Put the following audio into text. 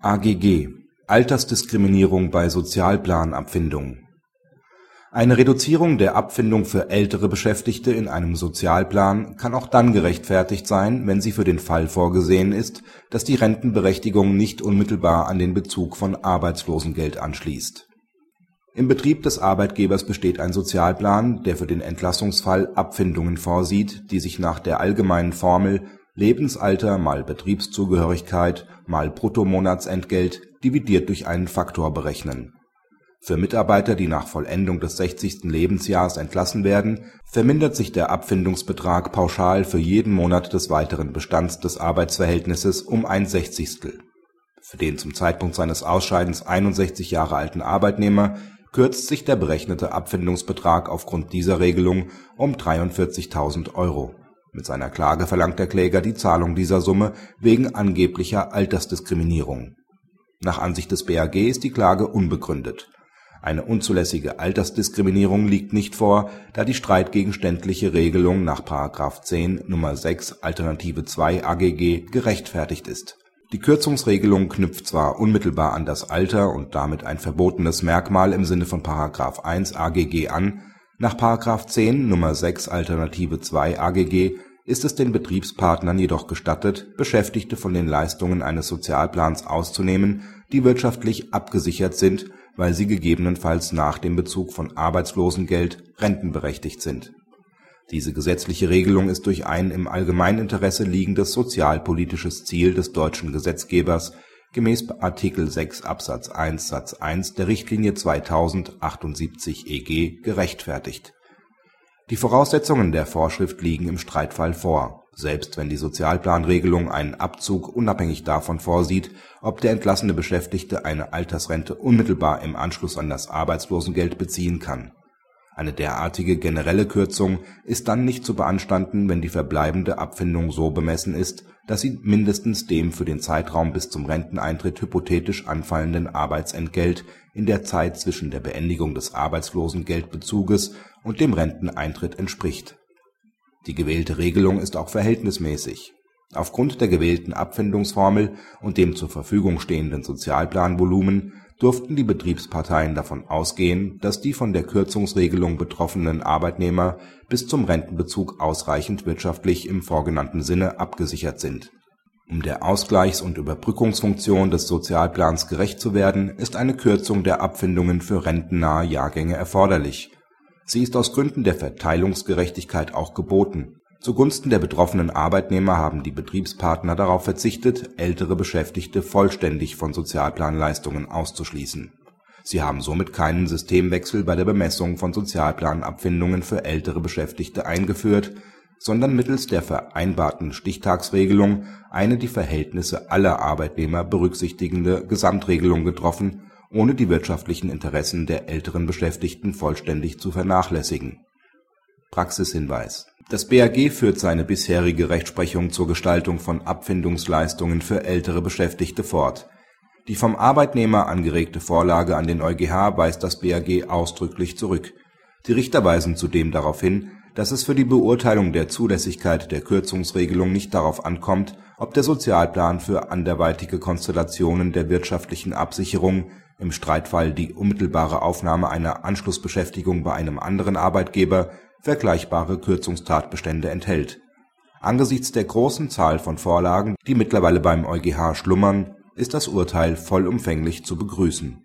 AGG Altersdiskriminierung bei Sozialplan-Abfindungen Eine Reduzierung der Abfindung für ältere Beschäftigte in einem Sozialplan kann auch dann gerechtfertigt sein, wenn sie für den Fall vorgesehen ist, dass die Rentenberechtigung nicht unmittelbar an den Bezug von Arbeitslosengeld anschließt. Im Betrieb des Arbeitgebers besteht ein Sozialplan, der für den Entlassungsfall Abfindungen vorsieht, die sich nach der allgemeinen Formel Lebensalter mal Betriebszugehörigkeit mal Bruttomonatsentgelt dividiert durch einen Faktor berechnen. Für Mitarbeiter, die nach Vollendung des 60. Lebensjahres entlassen werden, vermindert sich der Abfindungsbetrag pauschal für jeden Monat des weiteren Bestands des Arbeitsverhältnisses um ein Sechzigstel. Für den zum Zeitpunkt seines Ausscheidens 61 Jahre alten Arbeitnehmer kürzt sich der berechnete Abfindungsbetrag aufgrund dieser Regelung um 43.000 Euro mit seiner Klage verlangt der Kläger die Zahlung dieser Summe wegen angeblicher Altersdiskriminierung. Nach Ansicht des BAG ist die Klage unbegründet. Eine unzulässige Altersdiskriminierung liegt nicht vor, da die streitgegenständliche Regelung nach § 10 Nr. 6 Alternative 2 AGG gerechtfertigt ist. Die Kürzungsregelung knüpft zwar unmittelbar an das Alter und damit ein verbotenes Merkmal im Sinne von § 1 AGG an nach § 10 Nr. 6 Alternative 2 AGG ist es den Betriebspartnern jedoch gestattet, Beschäftigte von den Leistungen eines Sozialplans auszunehmen, die wirtschaftlich abgesichert sind, weil sie gegebenenfalls nach dem Bezug von Arbeitslosengeld rentenberechtigt sind. Diese gesetzliche Regelung ist durch ein im Allgemeininteresse liegendes sozialpolitisches Ziel des deutschen Gesetzgebers gemäß Artikel 6 Absatz 1 Satz 1 der Richtlinie 2000/78/EG gerechtfertigt. Die Voraussetzungen der Vorschrift liegen im Streitfall vor, selbst wenn die Sozialplanregelung einen Abzug unabhängig davon vorsieht, ob der entlassene Beschäftigte eine Altersrente unmittelbar im Anschluss an das Arbeitslosengeld beziehen kann eine derartige generelle Kürzung ist dann nicht zu beanstanden, wenn die verbleibende Abfindung so bemessen ist, dass sie mindestens dem für den Zeitraum bis zum Renteneintritt hypothetisch anfallenden Arbeitsentgelt in der Zeit zwischen der Beendigung des Arbeitslosengeldbezuges und dem Renteneintritt entspricht. Die gewählte Regelung ist auch verhältnismäßig. Aufgrund der gewählten Abfindungsformel und dem zur Verfügung stehenden Sozialplanvolumen durften die Betriebsparteien davon ausgehen, dass die von der Kürzungsregelung betroffenen Arbeitnehmer bis zum Rentenbezug ausreichend wirtschaftlich im vorgenannten Sinne abgesichert sind. Um der Ausgleichs und Überbrückungsfunktion des Sozialplans gerecht zu werden, ist eine Kürzung der Abfindungen für rentennahe Jahrgänge erforderlich. Sie ist aus Gründen der Verteilungsgerechtigkeit auch geboten Zugunsten der betroffenen Arbeitnehmer haben die Betriebspartner darauf verzichtet, ältere Beschäftigte vollständig von Sozialplanleistungen auszuschließen. Sie haben somit keinen Systemwechsel bei der Bemessung von Sozialplanabfindungen für ältere Beschäftigte eingeführt, sondern mittels der vereinbarten Stichtagsregelung eine die Verhältnisse aller Arbeitnehmer berücksichtigende Gesamtregelung getroffen, ohne die wirtschaftlichen Interessen der älteren Beschäftigten vollständig zu vernachlässigen Praxishinweis Das BAG führt seine bisherige Rechtsprechung zur Gestaltung von Abfindungsleistungen für ältere Beschäftigte fort. Die vom Arbeitnehmer angeregte Vorlage an den EuGH weist das BAG ausdrücklich zurück. Die Richter weisen zudem darauf hin, dass es für die Beurteilung der Zulässigkeit der Kürzungsregelung nicht darauf ankommt, ob der Sozialplan für anderweitige Konstellationen der wirtschaftlichen Absicherung (im Streitfall die unmittelbare Aufnahme einer Anschlussbeschäftigung bei einem anderen Arbeitgeber vergleichbare Kürzungstatbestände enthält. Angesichts der großen Zahl von Vorlagen, die mittlerweile beim EuGH schlummern, ist das Urteil vollumfänglich zu begrüßen